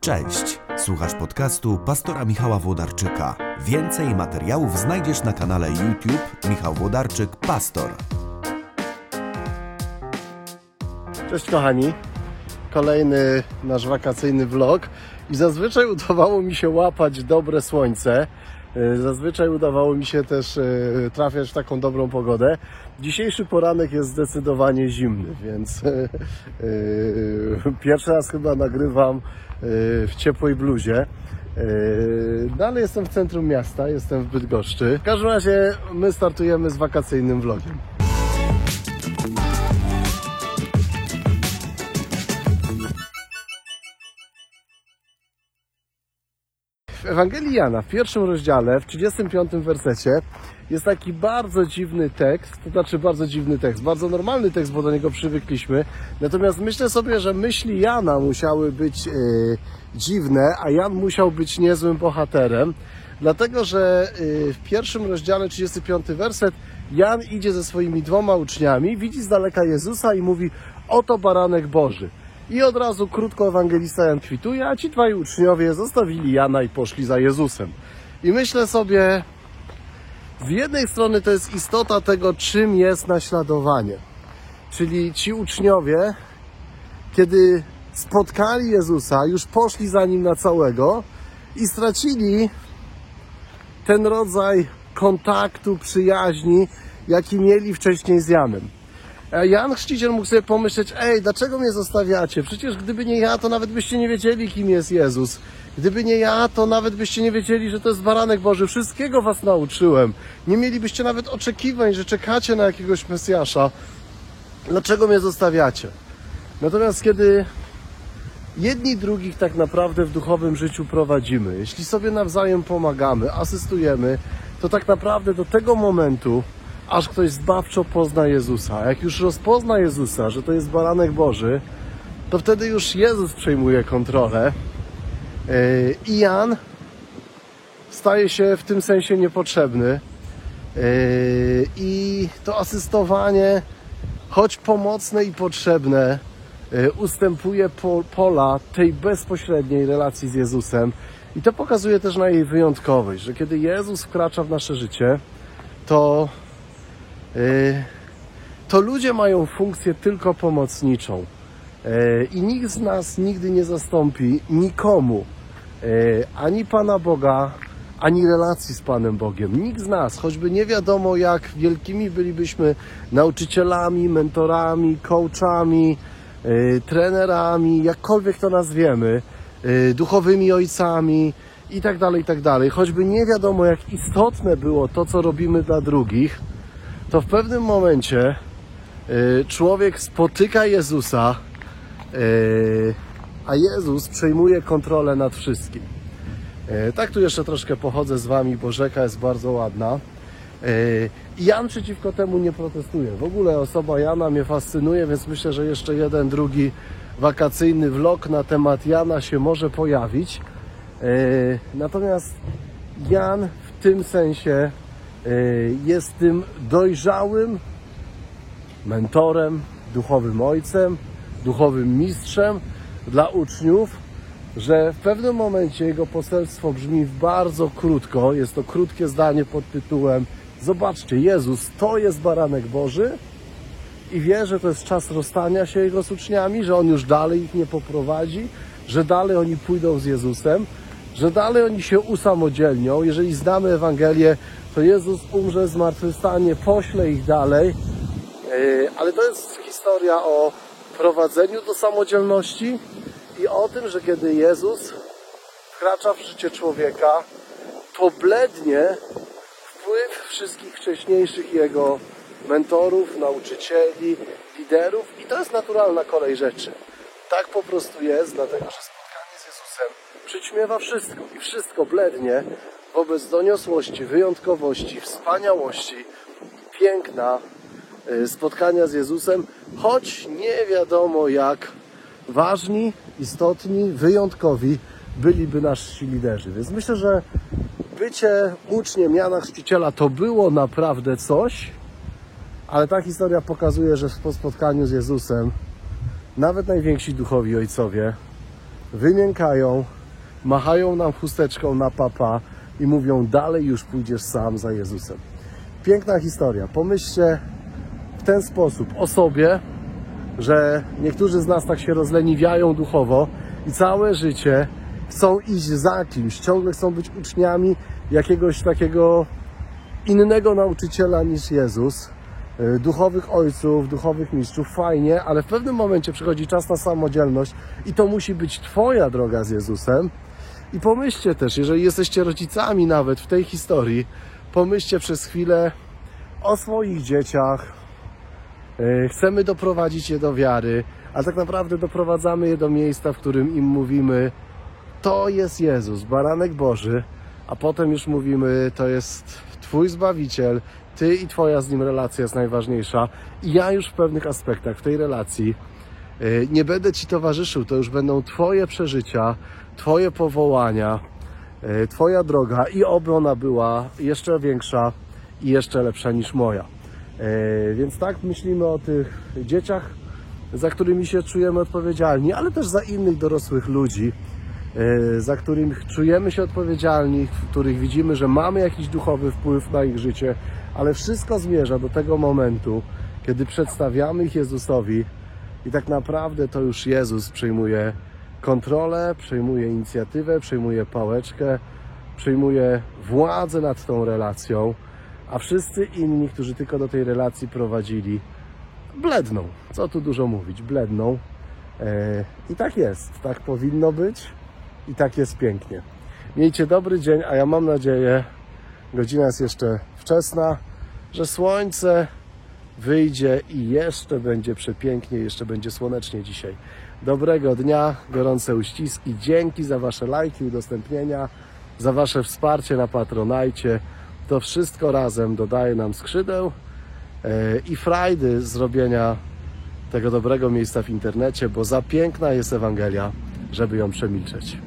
Cześć, słuchasz podcastu pastora Michała Włodarczyka. Więcej materiałów znajdziesz na kanale YouTube Michał Włodarczyk Pastor. Cześć kochani, kolejny nasz wakacyjny vlog i zazwyczaj udawało mi się łapać dobre słońce, zazwyczaj udawało mi się też e, trafiać w taką dobrą pogodę. Dzisiejszy poranek jest zdecydowanie zimny, więc e, e, pierwszy raz chyba nagrywam e, w ciepłej bluzie. E, Dalej jestem w centrum miasta, jestem w Bydgoszczy. W każdym razie my startujemy z wakacyjnym vlogiem. Ewangelii Jana, w pierwszym rozdziale, w 35 wersecie, jest taki bardzo dziwny tekst, to znaczy bardzo dziwny tekst, bardzo normalny tekst, bo do niego przywykliśmy. Natomiast myślę sobie, że myśli Jana musiały być e, dziwne, a Jan musiał być niezłym bohaterem, dlatego że e, w pierwszym rozdziale, 35 werset, Jan idzie ze swoimi dwoma uczniami, widzi z daleka Jezusa i mówi: Oto baranek Boży. I od razu krótko ewangelista Jan kwituje, a ci dwaj uczniowie zostawili Jana i poszli za Jezusem. I myślę sobie, z jednej strony to jest istota tego, czym jest naśladowanie. Czyli ci uczniowie, kiedy spotkali Jezusa, już poszli za nim na całego i stracili ten rodzaj kontaktu, przyjaźni, jaki mieli wcześniej z Janem. A Jan Chrzciciel mógł sobie pomyśleć, ej, dlaczego mnie zostawiacie? Przecież gdyby nie ja, to nawet byście nie wiedzieli, kim jest Jezus. Gdyby nie ja, to nawet byście nie wiedzieli, że to jest baranek Boży. Wszystkiego was nauczyłem. Nie mielibyście nawet oczekiwań, że czekacie na jakiegoś Mesjasza. Dlaczego mnie zostawiacie? Natomiast kiedy jedni drugich tak naprawdę w duchowym życiu prowadzimy, jeśli sobie nawzajem pomagamy, asystujemy, to tak naprawdę do tego momentu, aż ktoś zbawczo pozna Jezusa. A jak już rozpozna Jezusa, że to jest baranek Boży, to wtedy już Jezus przejmuje kontrolę Yy, i Jan staje się w tym sensie niepotrzebny. Yy, I to asystowanie, choć pomocne i potrzebne, yy, ustępuje po, pola tej bezpośredniej relacji z Jezusem. I to pokazuje też na jej wyjątkowość, że kiedy Jezus wkracza w nasze życie, to to ludzie mają funkcję tylko pomocniczą. Yy, I nikt z nas nigdy nie zastąpi nikomu yy, ani Pana Boga, ani relacji z Panem Bogiem. Nikt z nas, choćby nie wiadomo jak wielkimi bylibyśmy nauczycielami, mentorami, coachami, trenerami, jakkolwiek to nazwiemy, duchowymi ojcami i tak dalej, i tak dalej. Choćby nie wiadomo jak istotne było to, co robimy dla drugich, to w pewnym momencie y, człowiek spotyka Jezusa, y, a Jezus przejmuje kontrolę nad wszystkim. Y, tak tu jeszcze troszkę pochodzę z Wami, bo rzeka jest bardzo ładna. I Jan przeciwko temu nie protestuje. W ogóle osoba Jana mnie fascynuje, więc myślę, że jeszcze jeden, drugi wakacyjny vlog na temat Jana się może pojawić. Natomiast Jan w tym sensie jest tym dojrzałym mentorem, duchowym ojcem, duchowym mistrzem dla uczniów, że w pewnym momencie jego poselstwo brzmi bardzo krótko. Jest to krótkie zdanie pod tytułem Zobaczcie, Jezus to jest baranek Boży i wie, że to jest czas rozstania się jego z uczniami, że on już dalej ich nie poprowadzi, że dalej oni pójdą z Jezusem, że dalej oni się usamodzielnią. Jeżeli znamy Ewangelię, to Jezus umrze, zmartwychwstanie, pośle ich dalej. Yy, ale to jest historia o prowadzeniu do samodzielności i o tym, że kiedy Jezus wkracza w życie człowieka, to blednie wpływ wszystkich wcześniejszych jego mentorów, nauczycieli, liderów i to jest naturalna kolej rzeczy. Tak po prostu jest, dlatego że Jezusem przyćmiewa wszystko i wszystko blednie wobec doniosłości, wyjątkowości, wspaniałości, piękna y, spotkania z Jezusem, choć nie wiadomo jak ważni, istotni, wyjątkowi byliby nasi liderzy. Więc myślę, że bycie uczniem Jana Chrzciciela to było naprawdę coś, ale ta historia pokazuje, że po spotkaniu z Jezusem nawet najwięksi duchowi ojcowie wymiękają, machają nam chusteczką na papa i mówią dalej już pójdziesz sam za Jezusem. Piękna historia. Pomyślcie w ten sposób o sobie, że niektórzy z nas tak się rozleniwiają duchowo i całe życie chcą iść za kimś, ciągle chcą być uczniami jakiegoś takiego innego nauczyciela niż Jezus, duchowych ojców, duchowych mistrzów, fajnie, ale w pewnym momencie przychodzi czas na samodzielność i to musi być Twoja droga z Jezusem. I pomyślcie też, jeżeli jesteście rodzicami nawet w tej historii, pomyślcie przez chwilę o swoich dzieciach, E, Chcemy doprowadzić je do wiary, a tak naprawdę doprowadzamy je do miejsca, w którym im mówimy: To jest Jezus, baranek Boży, a potem już mówimy: To jest Twój zbawiciel, Ty i Twoja z nim relacja jest najważniejsza. I ja już w pewnych aspektach w tej relacji e, nie będę Ci towarzyszył, to już będą Twoje przeżycia, Twoje powołania, e, Twoja droga i oby ona była jeszcze większa i jeszcze lepsza niż moja. E, Więc tak myślimy o tych dzieciach, za którymi się czujemy odpowiedzialni, ale też za innych dorosłych ludzi, za których czujemy się odpowiedzialni, w których widzimy, że mamy jakiś duchowy wpływ na ich życie, ale wszystko zmierza do tego momentu, kiedy przedstawiamy ich Jezusowi i tak naprawdę to już Jezus przejmuje kontrolę, przejmuje inicjatywę, przejmuje pałeczkę, przejmuje władzę nad tą relacją a wszyscy inni, którzy tylko do tej relacji prowadzili, bledną. Co tu dużo mówić, bledną. E, I tak jest, tak powinno być i tak jest pięknie. Miejcie dobry dzień, a ja mam nadzieję, godzina jest jeszcze wczesna, że słońce wyjdzie i jeszcze będzie przepięknie, jeszcze będzie słonecznie dzisiaj. Dobrego dnia, gorące uściski, dzięki za Wasze lajki, udostępnienia, za Wasze wsparcie na Patronajcie. To wszystko razem dodaje nam skrzydeł e, i frajdy zrobienia tego dobrego miejsca w internecie, bo za piękna jest Ewangelia, żeby ją przemilczeć.